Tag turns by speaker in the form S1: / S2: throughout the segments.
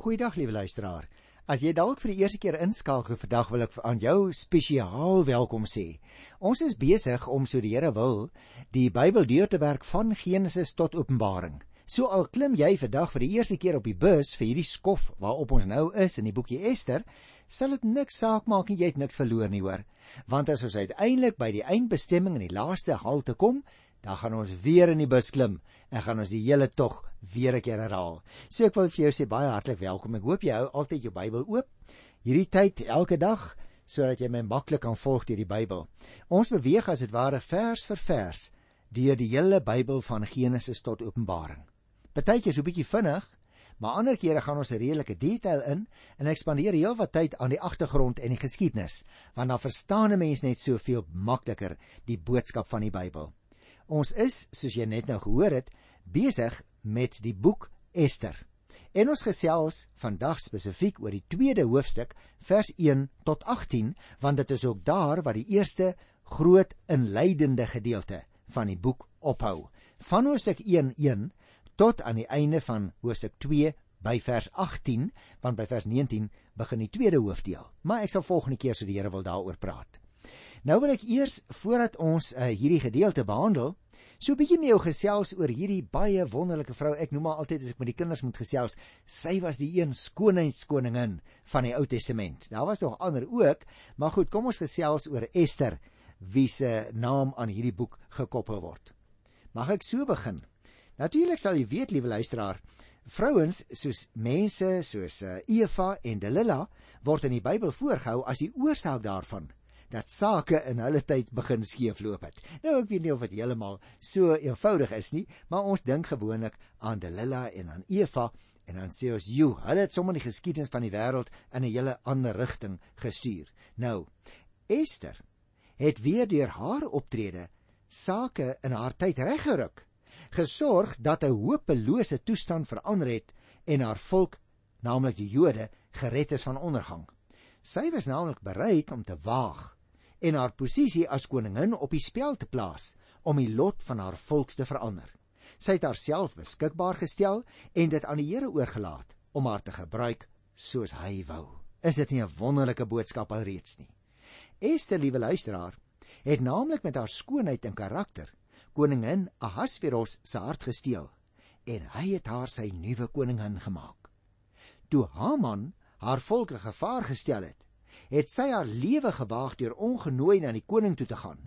S1: Goeiedag liewe luisteraar. As jy dalk vir die eerste keer inskakel vandag wil ek aan jou spesiaal welkom sê. Ons is besig om so die Here wil die Bybel deur te werk van Genesis tot Openbaring. So al klim jy vandag vir die eerste keer op die bus vir hierdie skof waarop ons nou is in die boekie Ester, sal dit niks saak maak en jy het niks verloor nie hoor. Want as ons uiteindelik by die eindbestemming in die laaste halte kom, dan gaan ons weer in die bus klim en gaan ons die hele tog weer 'n keer herhaal. So ek wil vir jou sê baie hartlik welkom. Ek hoop jy hou altyd jou Bybel oop. Hierdie tyd elke dag sodat jy my maklik kan volg deur die Bybel. Ons beweeg as dit ware vers vir vers deur die hele Bybel van Genesis tot Openbaring. Partykeer so 'n bietjie vinnig, maar ander kere gaan ons 'n redelike detail in en ek spandeer heelwat tyd aan die agtergrond en die geskiedenis, want dan verstaan 'n mens net soveel makliker die boodskap van die Bybel. Ons is, soos jy net nou gehoor het, besig met die boek Ester. En ons gesels vandag spesifiek oor die tweede hoofstuk vers 1 tot 18 want dit is ook daar waar die eerste groot inleidende gedeelte van die boek ophou. Van hoofstuk 1:1 tot aan die einde van hoofstuk 2 by vers 18 want by vers 19 begin die tweede hoofdeel. Maar ek sal volgende keer so die Here wil daaroor praat. Nou wil ek eers voordat ons uh, hierdie gedeelte behandel, So 'n bietjie met jou gesels oor hierdie baie wonderlike vrou. Ek noem haar altyd as ek met die kinders moet gesels, sy was die een skoonheidskoningin van die Ou Testament. Daar was nog ander ook, maar goed, kom ons gesels oor Ester, wie se naam aan hierdie boek gekoppel word. Mag ek so begin? Natuurlik sal jy weet, liewe luisteraar, vrouens soos mense soos eh, Eva en Delila word in die Bybel voorgehou as die oorsaak daarvan dat sake in hulle tyd begin skeefloop het. Nou ek weet nie of dit heeltemal so eenvoudig is nie, maar ons dink gewoonlik aan Delila en aan Eva en dan sê ons, "Jo, hulle het sommer die geskiedenis van die wêreld in 'n hele ander rigting gestuur." Nou, Ester het weer deur haar optrede sake in haar tyd reggeruk, gesorg dat 'n hopelose toestand verander het en haar volk, naamlik die Jode, gered is van ondergang. Sy was naamlik bereid om te waag en haar posisie as koningin op die spel te plaas om die lot van haar volk te verander. Sy het haarself beskikbaar gestel en dit aan die Here oorgelaat om haar te gebruik soos hy wou. Is dit nie 'n wonderlike boodskap alreeds nie? Ester, liewe luisteraar, het naamlik met haar skoonheid en karakter koningin Ahasveros se hart gesteel en hy het haar sy nuwe koningin gemaak. Toe Haman haar volk gevaar gestel het, het sy haar lewe gewaag deur ongenooi na die koning toe te gaan.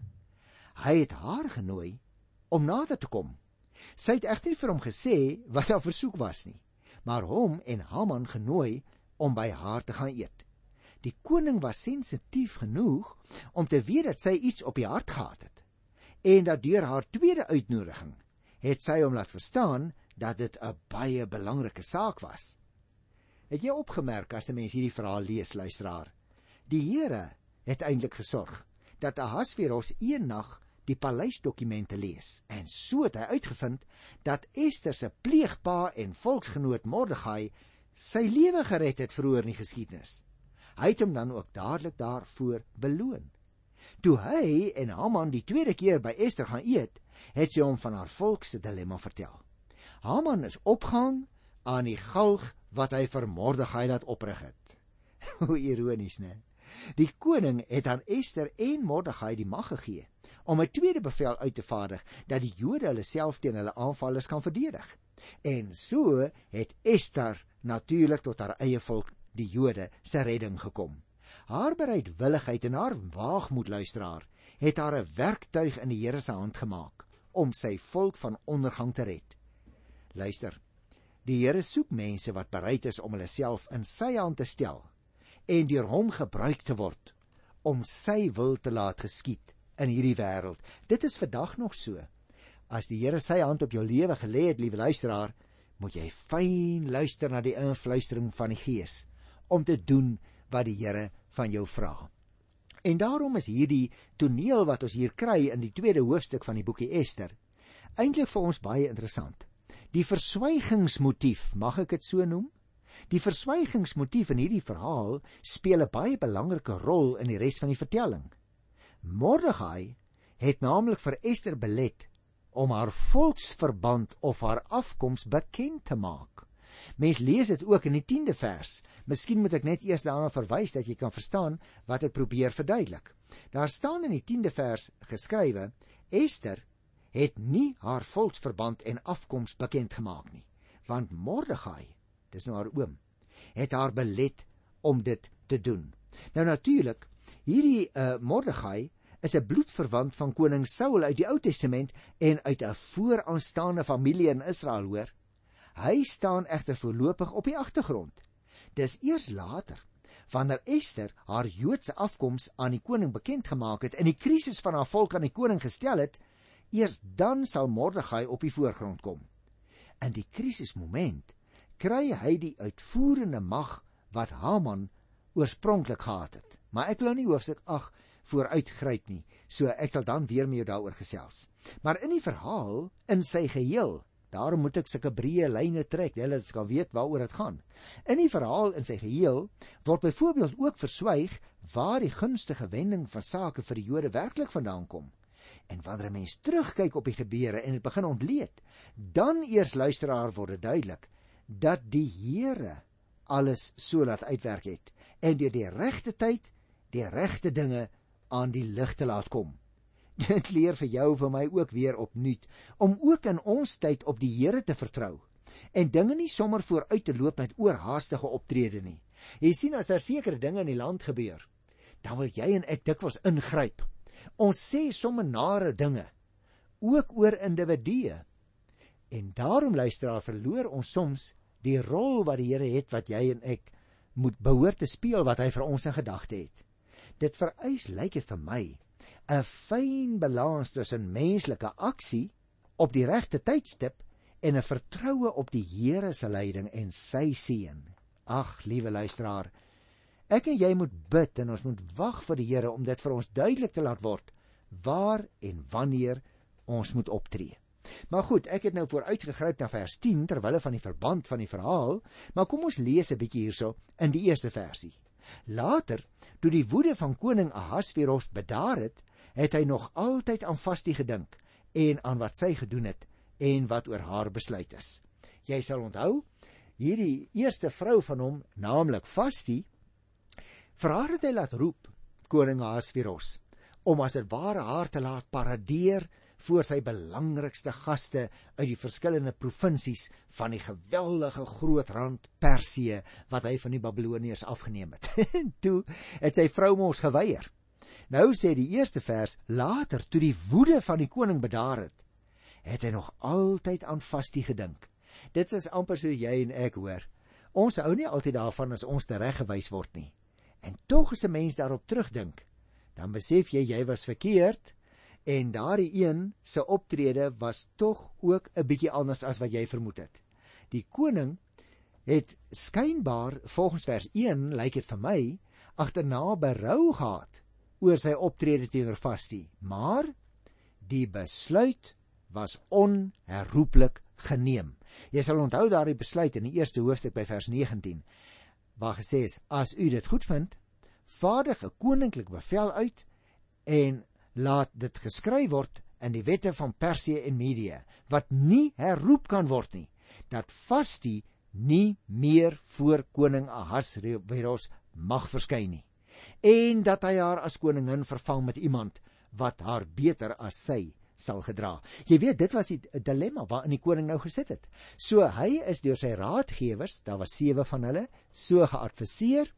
S1: Hy het haar genooi om nader te kom. Sy het egter nie vir hom gesê wat haar versoek was nie, maar hom en Haman genooi om by haar te gaan eet. Die koning was sensitief genoeg om te weet dat sy iets op die hart gehad het en dat deur haar tweede uitnodiging het sy hom laat verstaan dat dit 'n baie belangrike saak was. Het jy opgemerk as 'n mens hierdie verhaal lees, luisteraar, Die Here het eintlik gesorg dat Ahasveros eendag die paleisdokumente lees en so het hy uitgevind dat Ester se pleegpa en volksgenoot Mordegai sy lewe gered het vroeër in die geskiedenis. Hy het hom dan ook dadelik daarvoor beloon. Toe hy en Haman die tweede keer by Ester gaan eet, het sy hom van haar volk se dilemma vertel. Haman is opgehang aan die galg wat hy vir Mordegai laat oprig het. Hoe ironies, né? Die koning het aan Ester en Mordegai die mag gegee om 'n tweede bevel uit te vaardig dat die Jode hulle self teen hulle aanvallers kan verdedig. En so het Ester natuurlik tot haar eie volk, die Jode, se redding gekom. Haar bereidwilligheid en haar waagmoed luisteraar het haar 'n werktuig in die Here se hand gemaak om sy volk van ondergang te red. Luister. Die Here soek mense wat bereid is om hulle self in sy hand te stel en deur hom gebruik te word om sy wil te laat geskied in hierdie wêreld. Dit is vandag nog so. As die Here sy hand op jou lewe gelê het, liewe luisteraar, moet jy fyn luister na die influistering van die Gees om te doen wat die Here van jou vra. En daarom is hierdie toneel wat ons hier kry in die tweede hoofstuk van die boekie Ester eintlik vir ons baie interessant. Die verswygingsmotief, mag ek dit so noem? Die verswygingsmotief in hierdie verhaal speel 'n baie belangrike rol in die res van die vertelling. Mordegai het naamlik vir Ester belet om haar volksverband of haar afkoms bekend te maak. Mens lees dit ook in die 10de vers. Miskien moet ek net eers daarna verwys dat jy kan verstaan wat ek probeer verduidelik. Daar staan in die 10de vers geskrywe: Ester het nie haar volksverband en afkoms bekend gemaak nie, want Mordegai, dis nou haar oom, het haar belet om dit te doen. Nou natuurlik, hierdie uh, Mordegai is 'n bloedverwant van koning Saul uit die Ou Testament en uit 'n vooraanstaande familie in Israel hoor. Hy staan egter voorlopig op die agtergrond. Dis eers later, wanneer Ester haar Joodse afkoms aan die koning bekend gemaak het en die krisis van haar volk aan die koning gestel het, eers dan sal Mordegai op die voorgrond kom. In die krisismoment kry hy die uitvoerende mag wat Haman oorspronklik gehad het. Maar ek wil nou nie hoofstuk 8 vooruitgryp nie. So ek sal dan weer met jou daaroor gesels. Maar in die verhaal in sy geheel, daarom moet ek sulke breë lyne trek, jy laat skal weet waaroor dit gaan. In die verhaal in sy geheel word byvoorbeeld ook verswyg waar die gunstige wending van sake vir die Jode werklik vandaan kom. En wanneer 'n mens terugkyk op die gebeure en dit begin ontleed, dan eers luisteraar word dit duidelik dat die Here alles so laat uitwerk het en deur die regte tyd die regte dinge aan die lig te laat kom. Dit leer vir jou vir my ook weer opnuut om ook in ons tyd op die Here te vertrou en dinge nie sommer vooruit te loop met oorhaastige optrede nie. Jy sien as daar sekere dinge in die land gebeur, dan wil jy en ek dikwels ingryp. Ons sê sommer nare dinge ook oor individue. En daarom luisteraar verloor ons soms die rol wat die Here het wat jy en ek moet behoort te speel wat hy vir ons in gedagte het. Dit vereis lyk dit vir my 'n fyn balans tussen menslike aksie op die regte tydstip en 'n vertroue op die Here se leiding en sy seën. Ag, liewe luisteraar, ek en jy moet bid en ons moet wag vir die Here om dit vir ons duidelik te laat word waar en wanneer ons moet optree. Maar goed, ek het nou vooruitgegryp na vers 10 terwyl van die verband van die verhaal, maar kom ons lees 'n bietjie hierso in die eerste versie. Later, toe die woede van koning Ahasveros bedaar het, het hy nog altyd aan Vasti gedink en aan wat sy gedoen het en wat oor haar besluit is. Jy sal onthou, hierdie eerste vrou van hom, naamlik Vasti, vir haar het hy laat roep koning Ahasveros om as dit ware haar te laat paradeer voor sy belangrikste gaste uit die verskillende provinsies van die geweldige groot rand Persië wat hy van die Babiloniërs afgeneem het. toe het sy vrou mos geweier. Nou sê die eerste vers, later toe die woede van die koning bedaar het, het hy nog altyd aan Vasti gedink. Dit is amper so jy en ek hoor. Ons hou nie altyd daarvan as ons tereggewys word nie. En tog as 'n mens daarop terugdink, dan besef jy jy was verkeerd en daardie een se optrede was tog ook 'n bietjie anders as wat jy vermoed het. Die koning het skynbaar volgens vers 1 lyk dit vir my agterna berou gehad oor sy optrede teenoor Vasti, maar die besluit was onherroepelik geneem. Jy sal onthou daardie besluit in die eerste hoofstuk by vers 19 waar gesê is: As u dit goed vind, vaardig 'n koninklike bevel uit en laat dit geskryf word in die wette van Persië en Medië wat nie herroep kan word nie dat Vasti nie meer voor koning Ahasveros mag verskyn nie en dat hy haar as koningin vervang met iemand wat haar beter as sy sal gedra. Jy weet dit was die dilemma waarin die koning nou gesit het. So hy is deur sy raadgewers, daar was sewe van hulle, so geadviseer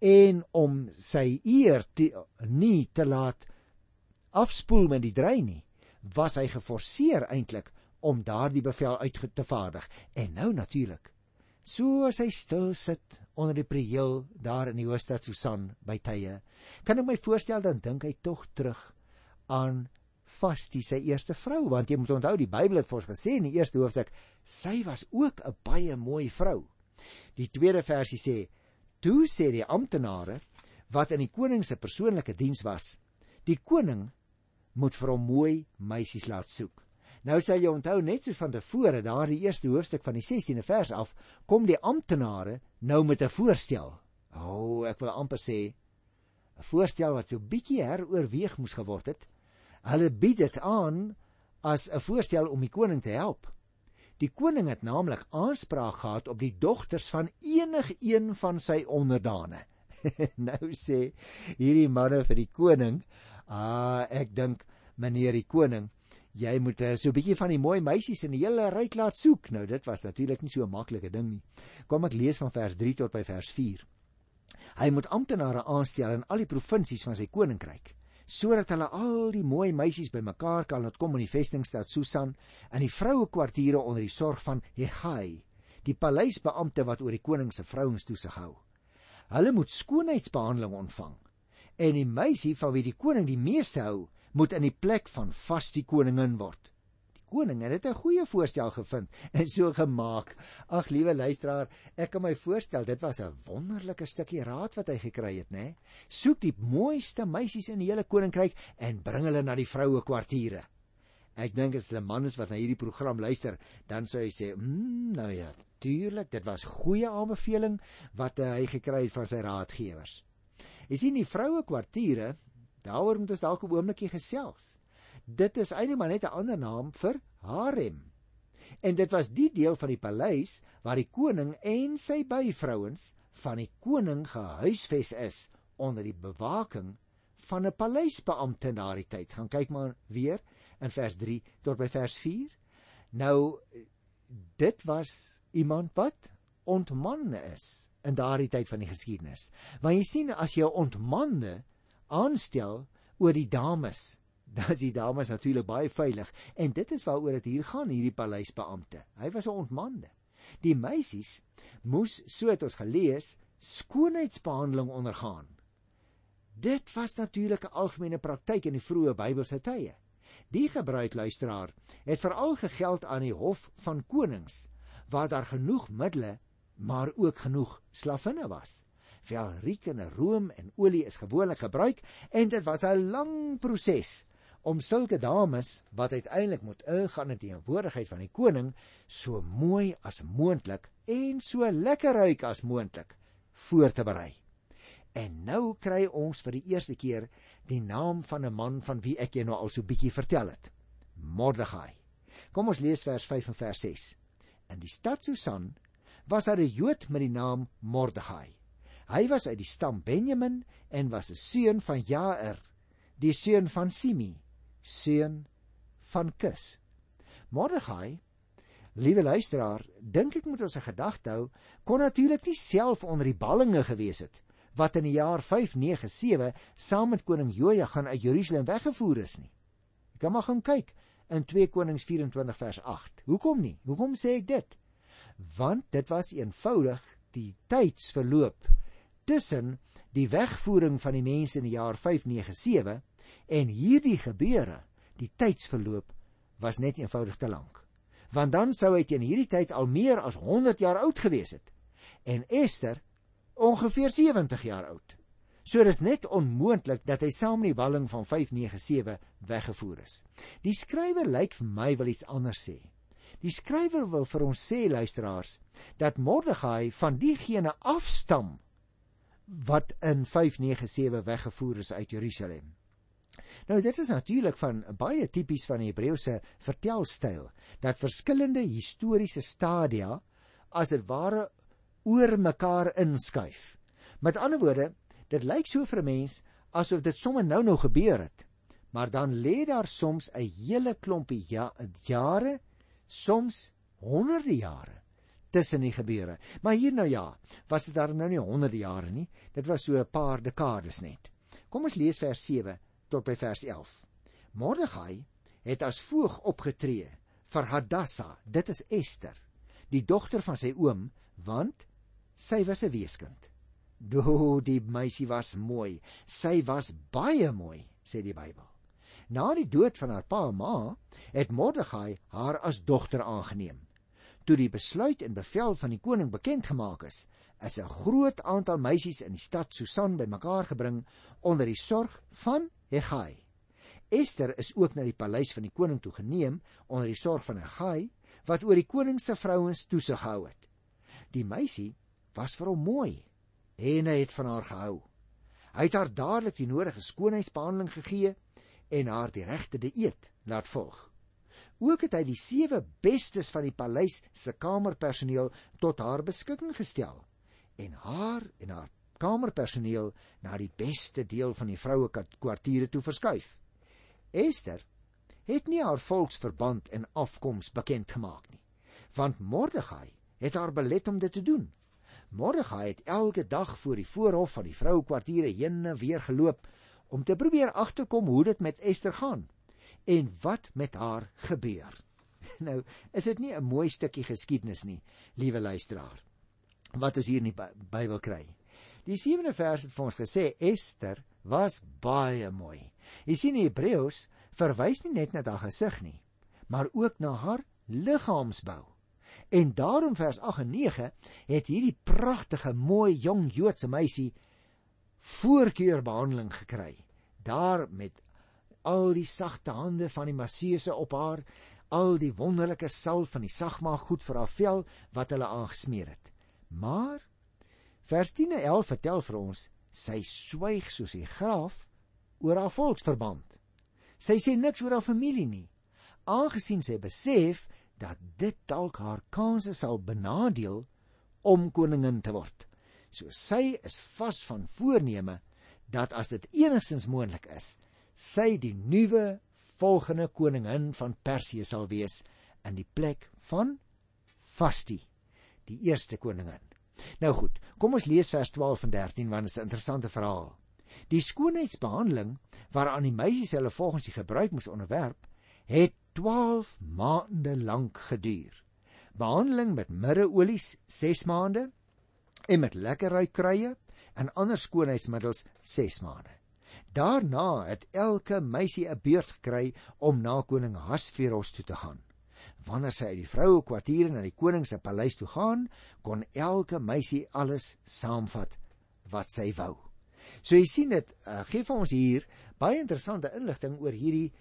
S1: en om sy eer te, nie te laat afspoel met die drein nie, was hy geforseer eintlik om daardie bevel uit te vaardig. En nou natuurlik, so as hy stil sit onder die prieel daar in die hoofstad Susan by tye, kan ek my voorstel dan dink hy tog terug aan Vasti sy eerste vrou, want jy moet onthou die Bybel het vir ons gesê in die eerste hoofstuk, sy was ook 'n baie mooi vrou. Die tweede versie sê: "Toe sê die amptenare wat in die koning se persoonlike diens was, die koning moet vir hom mooi meisies laat soek. Nou sal jy onthou net soos van tevore, daardie eerste hoofstuk van die 16de vers af, kom die amptenare nou met 'n voorstel. O, oh, ek wil amper sê 'n voorstel wat so bietjie heroorweeg moes geword het. Hulle bied dit aan as 'n voorstel om die koning te help. Die koning het naamlik aanspraak gehad op die dogters van enigiemand van sy onderdane. nou sê hierdie manne vir die koning, "Ah, ek dink meneer die koning, jy moet uh, so 'n bietjie van die mooi meisies in die hele ryk laat soek." Nou dit was natuurlik nie so 'n maklike ding nie. Kom ek lees van vers 3 tot by vers 4. Hy moet amptenare aanstel in al die provinsies van sy koninkryk sodat hulle al die mooi meisies bymekaar kan laat kom in die vestingstad Susan in die vroue kwartiere onder die sorg van Hegai, die paleisbeampte wat oor die koning se vrouens toesig hou. Hulle moet skoonheidsbehandeling ontvang en die meisie van wie die koning die meeste hou, moet in die plek van vaste koningin word koning het dit 'n goeie voorstel gevind en so gemaak. Ag liewe luisteraar, ek kan my voorstel dit was 'n wonderlike stukkie raad wat hy gekry het, né? Soek die mooiste meisies in die hele koninkryk en bring hulle na die vroue kwartiere. Ek dink as 'n man is wat na hierdie program luister, dan sou hy sê, "Mm, nou ja, tuurlik, dit was goeie aanbeveling wat uh, hy gekry het van sy raadgewers." Jy sien die vroue kwartiere, daaroor moet ons dalk 'n oombliekie gesels dit is eintlik maar net 'n ander naam vir harem. En dit was die deel van die paleis waar die koning en sy byvrouens van die koning gehuisves is onder die bewaking van 'n paleisbeampte in daardie tyd. Gaan kyk maar weer in vers 3 tot by vers 4. Nou dit was iemand wat ontmanne is in daardie tyd van die geskiedenis. Want jy sien as jy ontmanne aanstel oor die dames dan is die dames natuurlik baie veilig en dit is waaroor dit hier gaan hierdie paleisbeampte. Hy was 'n ontmande. Die meisies moes so het ons gelees skoonheidsbehandeling ondergaan. Dit was natuurlik 'n algemene praktyk in die vroeë Bybelse tye. Die gebruik luisteraar het veral gegeld aan die hof van konings waar daar genoeg middele maar ook genoeg slavinne was. Wel riek en room en olie is gewoonlik gebruik en dit was 'n lang proses om sulke dames wat uiteindelik moet ingaan in die teenwoordigheid van die koning so mooi as moontlik en so lekker ruik as moontlik voor te berei. En nou kry ons vir die eerste keer die naam van 'n man van wie ek jou nou al so bietjie vertel het. Mordegai. Kom ons lees vers 5 en vers 6. In die stad Susan was daar 'n Jood met die naam Mordegai. Hy was uit die stam Benjamin en was 'n seun van Jair, die seun van Simi, seun van Kus. Mordegai, liewe luisteraar, dink ek moet ons 'n gedagte hou, kon natuurlik nie self onder die ballinge gewees het wat in die jaar 597 saam met koning Joja gaan uit Jerusalem weggevoer is nie. Ek kan maar gaan kyk in 2 Konings 24 vers 8. Hoekom nie? Hoekom sê ek dit? Want dit was eenvoudig die tydsverloop tussen die wegvoering van die mense in die jaar 597 En hierdie gebeure, die tydsverloop was net eenvoudig te lank. Want dan sou hy teen hierdie tyd al meer as 100 jaar oud gewees het en Ester ongeveer 70 jaar oud. So dis net onmoontlik dat hy saam met die balling van 597 weggevoer is. Die skrywer lyk vir my wil iets anders sê. Die skrywer wil vir ons sê luisteraars dat Mordegai van diegene afstam wat in 597 weggevoer is uit Jerusalem. Nou dit is natuurlik van baie tipies van die Hebreëse vertelstyl dat verskillende historiese stadia as dit ware oor mekaar inskuif. Met ander woorde, dit lyk so vir 'n mens asof dit sommer nou nou gebeur het. Maar dan lê daar soms 'n hele klompie ja, jare, soms honderde jare tussen die gebeure. Maar hier nou ja, was dit daar nou nie honderde jare nie. Dit was so 'n paar dekades net. Kom ons lees vers tot by vers 11. Mordegai het as voog opgetree vir Hadassa, dit is Ester, die dogter van sy oom, want sy was 'n weeskind. Do, die meisie was mooi. Sy was baie mooi, sê die Bybel. Na die dood van haar pa en ma, het Mordegai haar as dogter aangeneem. Toe die besluit en bevel van die koning bekend gemaak is, is 'n groot aantal meisies in die stad Susan bymekaar gebring onder die sorg van Hegai. Ester is ook na die paleis van die koning toe geneem onder die sorg van Hegai wat oor die koning se vrouens toesig gehou het. Die meisie was vir hom mooi en hy het van haar gehou. Hy het haar dadelik die nodige skoonheidsbehandeling gegee en haar die regte dieet laat volg. Ook het hy die sewe bestes van die paleis se kamerpersoneel tot haar beskikking gestel en haar en haar kamerpersoneel na die beste deel van die vroue kwartiere toe verskuif. Esther het nie haar volksverband en afkoms bekend gemaak nie, want Mordegai het haar belet om dit te doen. Mordegai het elke dag voor die voorhof van die vroue kwartiere heen en weer geloop om te probeer agterkom hoe dit met Esther gaan en wat met haar gebeur. Nou, is dit nie 'n mooi stukkie geskiedenis nie, liewe luisteraar, wat ons hier in die Bybel kry. Die 7de vers het vir ons gesê Esther was baie mooi. Jy sien in Hebreëus verwys nie net na haar gesig nie, maar ook na haar liggaamsbou. En daarom vers 8 en 9 het hierdie pragtige mooi jong Joodse meisie voorkeurbehandeling gekry. Daar met al die sagte hande van die Messiese op haar, al die wonderlike salf van die sagmaag goed vir haar vel wat hulle aangesmeer het. Maar vers 10 en 11 vertel vir ons sy swyg soos die graaf oor haar volksverband. Sy sê niks oor haar familie nie, aangesien sy besef dat dit dalk haar kanse sal benadeel om koningin te word. So sy is vas van voorneme dat as dit enigstens moontlik is, sy die nuwe volgende koningin van Persië sal wees in die plek van Vasti, die eerste koningin. Nou goed, kom ons lees vers 12 en 13 want dit is 'n interessante verhaal. Die skoonheidsbehandeling waaraan die meisies hulle volgens die gebruik moes onderwerp, het 12 maande lank geduur. Behandeling met mirreolies 6 maande en met lekker ruikkruie en ander skoonheidsmiddels 6 maande. Daarna het elke meisie 'n beurt gekry om na koning Hasveros toe te gaan. Wanneer sy uit die vroue kwartiere na die koning se paleis toe gaan, kon elke meisie alles saamvat wat sy wou. So jy sien dit uh, gee vir ons hier baie interessante inligting oor hierdie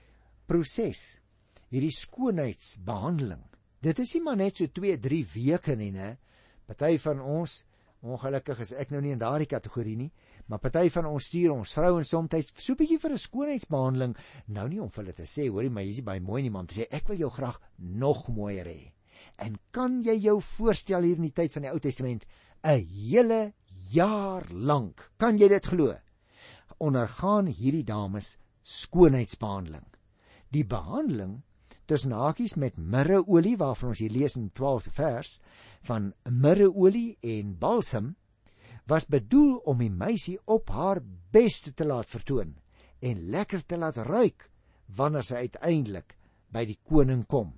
S1: proses, hierdie skoonheidsbehandeling. Dit is nie maar net so 2, 3 weke nie, né? Party van ons Ongelukkig is ek nou nie in daardie kategorie nie, maar party van ons stuur ons vrouens soms so 'n bietjie vir 'n skoonheidsbehandeling, nou nie om vir hulle te sê, hoorie, maar jy's baie mooi nie, maar om te sê ek wil jou graag nog mooier hê. En kan jy jou voorstel hier in die tyd van die Ou Testament 'n hele jaar lank, kan jy dit glo? Ondergaan hierdie dames skoonheidsbehandeling. Die behandeling tussen hakies met mirreolie waarvan ons hier lees in 12de vers van mirreolie en balsam was bedoel om die meisie op haar beste te laat vertoon en lekker te laat ruik wanneer sy uiteindelik by die koning kom.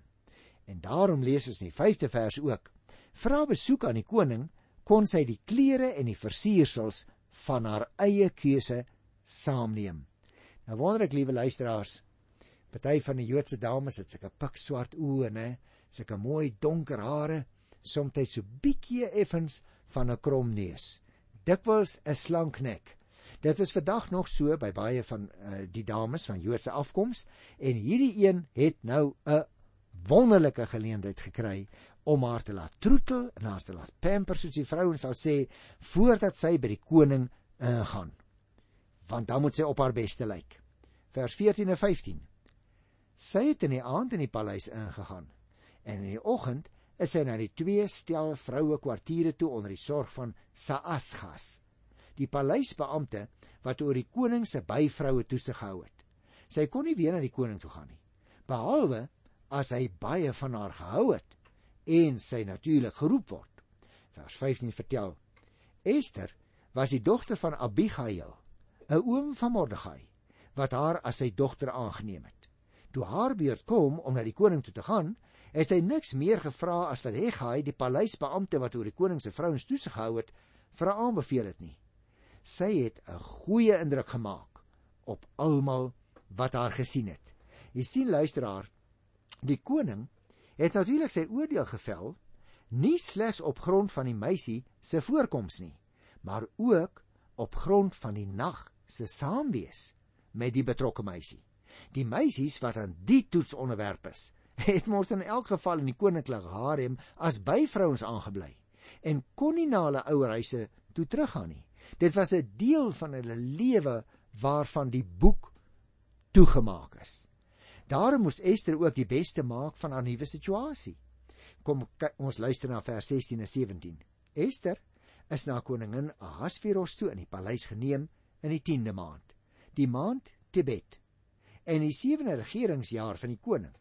S1: En daarom lees ons in die 5de vers ook: "Vra besoek aan die koning, kon sy die klere en die versiersels van haar eie keuse saamneem." Nou wonder ek, liewe luisteraars, Party van die Joodse dames het sulke pikswart oë, né? Sulke mooi donker hare, soms so bietjie effens van 'n krom neus. Dikwels 'n slank nek. Dit is vandag nog so by baie van uh, die dames van Joodse afkoms en hierdie een het nou 'n wonderlike geleentheid gekry om haar te laat troetel en haar te laat pamper soos die vrouens sal sê voordat sy by die koning ingaan. Want dan moet sy op haar beste lyk. Vers 14 en 15. Sy het in die aand in die paleis ingegaan en in die oggend is sy na die twee stel vroue kwartiere toe onder die sorg van Saasgas, die paleisbeampte wat oor die koning se byvroue toesig gehou het. Sy kon nie weer na die koning toe gaan nie, behalwe as hy baie van haar gehou het en sy natuurlik geroep word. Vers 15 vertel: Esther was die dogter van Abigail, 'n oom van Mordegai, wat haar as sy dogter aangeneem het. Toe haar beurt kom om na die koning toe te gaan, het sy niks meer gevra as wat Hegai, die paleisbeampte wat oor die koning se vrouens toesig gehou het, vir haar aanbeveel het nie. Sy het 'n goeie indruk gemaak op almal wat haar gesien het. Jy sien luisteraar, die koning het natuurlik sy oordeel gevel nie slegs op grond van die meisie se voorkoms nie, maar ook op grond van die nag se saamwees met die betrokke meisie. Die meisies wat aan die toets onderwerp is, het mos in elk geval in die koninklike harem as byvrouens aangebly en kon nie na hulle ouer huise toe teruggaan nie. Dit was 'n deel van hulle lewe waarvan die boek toegemaak is. Daarom moes Ester ook die beste maak van haar nuwe situasie. Kom ons luister na vers 16 en 17. Ester is na koningin Ahasveros toe in die paleis geneem in die 10de maand, die maand Tibet, en die 7de regeringsjaar van die koning.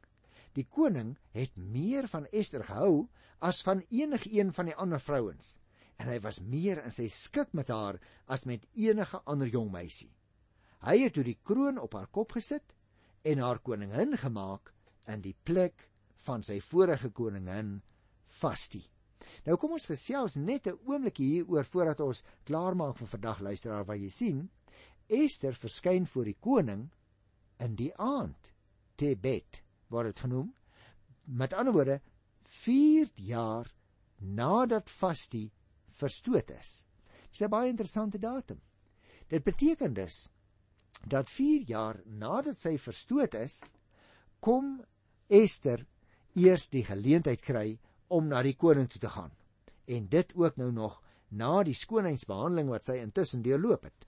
S1: Die koning het meer van Ester gehou as van enigeen van die ander vrouens en hy was meer in sy skik met haar as met enige ander jong meisie. Hy het toe die kroon op haar kop gesit en haar koningin gemaak in die plek van sy vorige koningin Vasti. Nou kom ons gesels net 'n oomblik hier oor voordat ons klaarmaak vir vandag luisteraar wat jy sien. Ester verskyn voor die koning in die aand. Tibet word dit genoem. Met ander woorde 4 jaar nadat Vasti verstoot is. Dis 'n baie interessante datum. Dit beteken dus dat 4 jaar nadat sy verstoot is, kom Ester eers die geleentheid kry om na die koning toe te gaan. En dit ook nou nog na die skoonheidsbehandeling wat sy intussen deurloop het.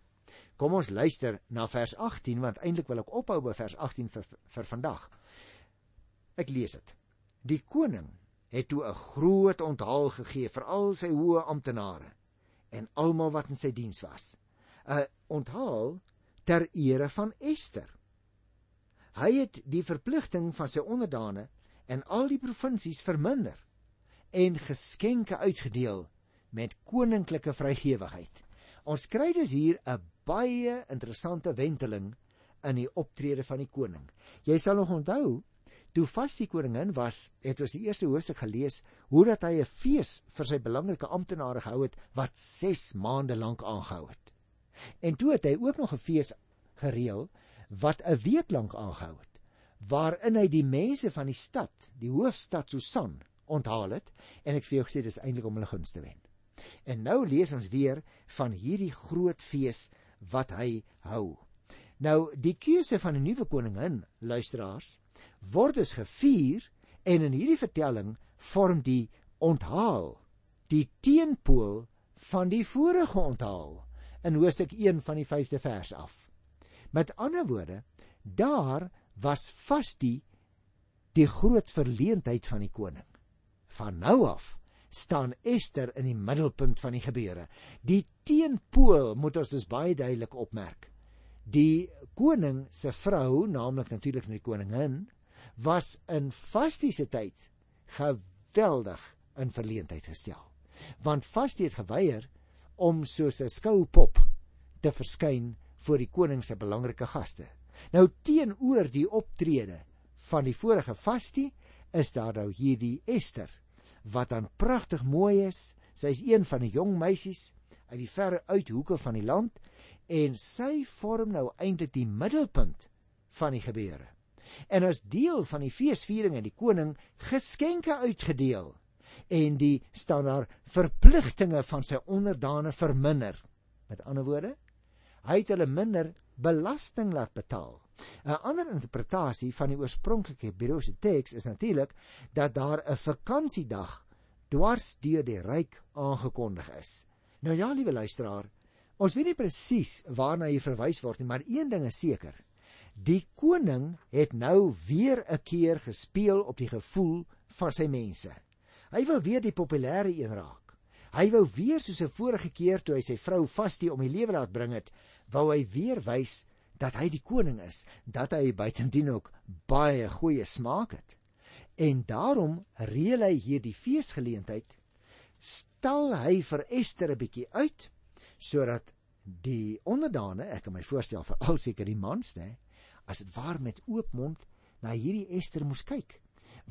S1: Kom ons luister na vers 18 want eintlik wil ek ophou by vers 18 vir vir vandag. Ek lees dit. Die koning het toe 'n groot onthaal gegee vir al sy hoë amptenare en almal wat in sy diens was. 'n Onthaal ter ere van Ester. Hy het die verpligting van sy onderdane en al die provinsies verminder en geskenke uitgedeel met koninklike vrygewigheid. Ons kry dus hier 'n baie interessante wenteling in die optrede van die koning. Jy sal nog onthou toe vas die koningin was, het ons die eerste hoofstuk gelees hoe dat hy 'n fees vir sy belangrike amptenare gehou het wat 6 maande lank aangehou het. En toe het hy ook nog 'n fees gereël wat 'n week lank aangehou het waarin hy die mense van die stad, die hoofstad Susan, onthaal het en ek vir jou gesê dis eintlik om hulle gunste wen. En nou lees ons weer van hierdie groot fees wat hy hou. Nou die keuse van 'n nuwe koningin, luisteraars, word dus gevier en in hierdie vertelling vorm die onthaal die teenpool van die vorige onthaal in Hoofstuk 1 van die 5de vers af. Met ander woorde, daar was vas die die groot verleentheid van die koning. Van nou af staan Ester in die middelpunt van die gebeure. Die teenpool moet ons dus baie duidelik opmerk. Die koning se vrou, naamlik natuurlik die koningin, was in vastiese tyd geweldig in verleentheid gestel. Want vastie het geweier om soos 'n skoupop te verskyn voor die koning se belangrike gaste. Nou teenoor die optrede van die vorige vastie is daar nou hierdie Ester wat dan pragtig mooi is. Sy is een van die jong meisies uit die verre uithoeke van die land en sy vorm nou eintlik die middelpunt van die gebeure. En as deel van die feesviering het die koning geskenke uitgedeel en die staan daar verpligtinge van sy onderdane verminder. Met ander woorde, hy het hulle minder belasting laat betaal. 'n Ander interpretasie van die oorspronklike Hebreëse teks is natuurlik dat daar 'n vakansiedag dwars deur die ryk aangekondig is. Nou ja, liewe luisteraar, ons weet nie presies waarna hier verwys word nie, maar een ding is seker. Die koning het nou weer 'n keer gespeel op die gevoel van sy mense. Hy wil weer die populêre een raak. Hy wou weer soos 'n vorige keer toe hy sy vrou Vastie om die lewe laat bring het, wou hy weer wys dat hy die koning is, dat hy buitendien ook baie goeie smaak het. En daarom reël hy hierdie feesgeleentheid, stel hy vir Ester 'n bietjie uit sodat die onderdane, ek kan my voorstel vir al seker die mans, nê, as dit waar met oop mond na hierdie Ester moes kyk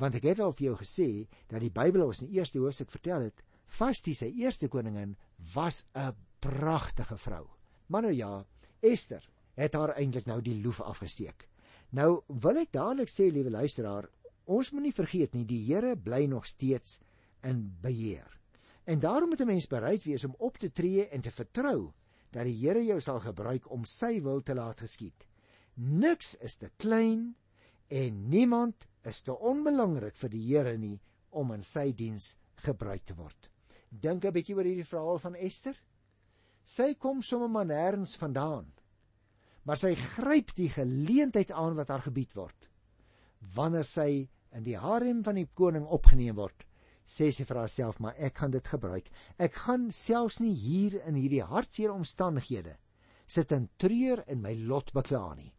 S1: want ek het al vir jou gesê dat die Bybel ons in die eerste hoofstuk vertel het Vasti sy eerste koningin was 'n pragtige vrou. Maar nou ja, Ester het haar eintlik nou die loef afgesteek. Nou wil ek dadelik sê liewe luisteraar, ons moenie vergeet nie die Here bly nog steeds in beheer. En daarom moet 'n mens bereid wees om op te tree en te vertrou dat die Here jou sal gebruik om sy wil te laat geskied. Niks is te klein en niemand is te onbelangrik vir die Here nie om in sy diens gebruik te word. Dink 'n bietjie oor hierdie verhaal van Ester. Sy kom sommer maar nêrens vandaan. Maar sy gryp die geleentheid aan wat haar gebied word. wanneer sy in die harem van die koning opgeneem word, sê sy vir haarself, maar ek gaan dit gebruik. Ek gaan selfs nie hier in hierdie hartseer omstandighede sit en treur en my lot bekla nie.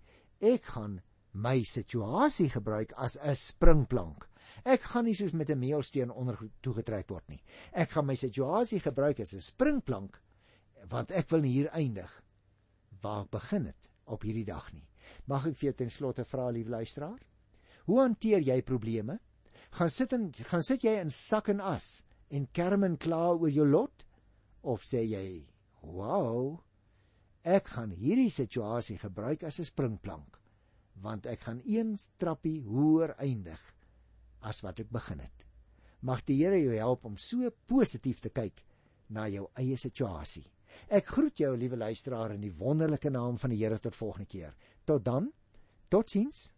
S1: Ek gaan my situasie gebruik as 'n springplank. Ek gaan nie soos met 'n meelsteen onder toegetrek word nie. Ek gaan my situasie gebruik as 'n springplank want ek wil hier eindig waar ek begin het op hierdie dag nie. Mag ek vir jou ten slotte vra lieve luisteraar? Hoe hanteer jy probleme? Gaan sit en gaan sit jy in sak en as en kerm en kla oor jou lot of sê jy, "Wow, ek gaan hierdie situasie gebruik as 'n springplank want ek gaan een trappie hoër eindig as wat ek begin het." Mag die Here jou help om so positief te kyk na jou eie situasie. Ek groet jou liewe luisteraar in die wonderlike naam van die Here tot volgende keer. Tot dan. Totsiens.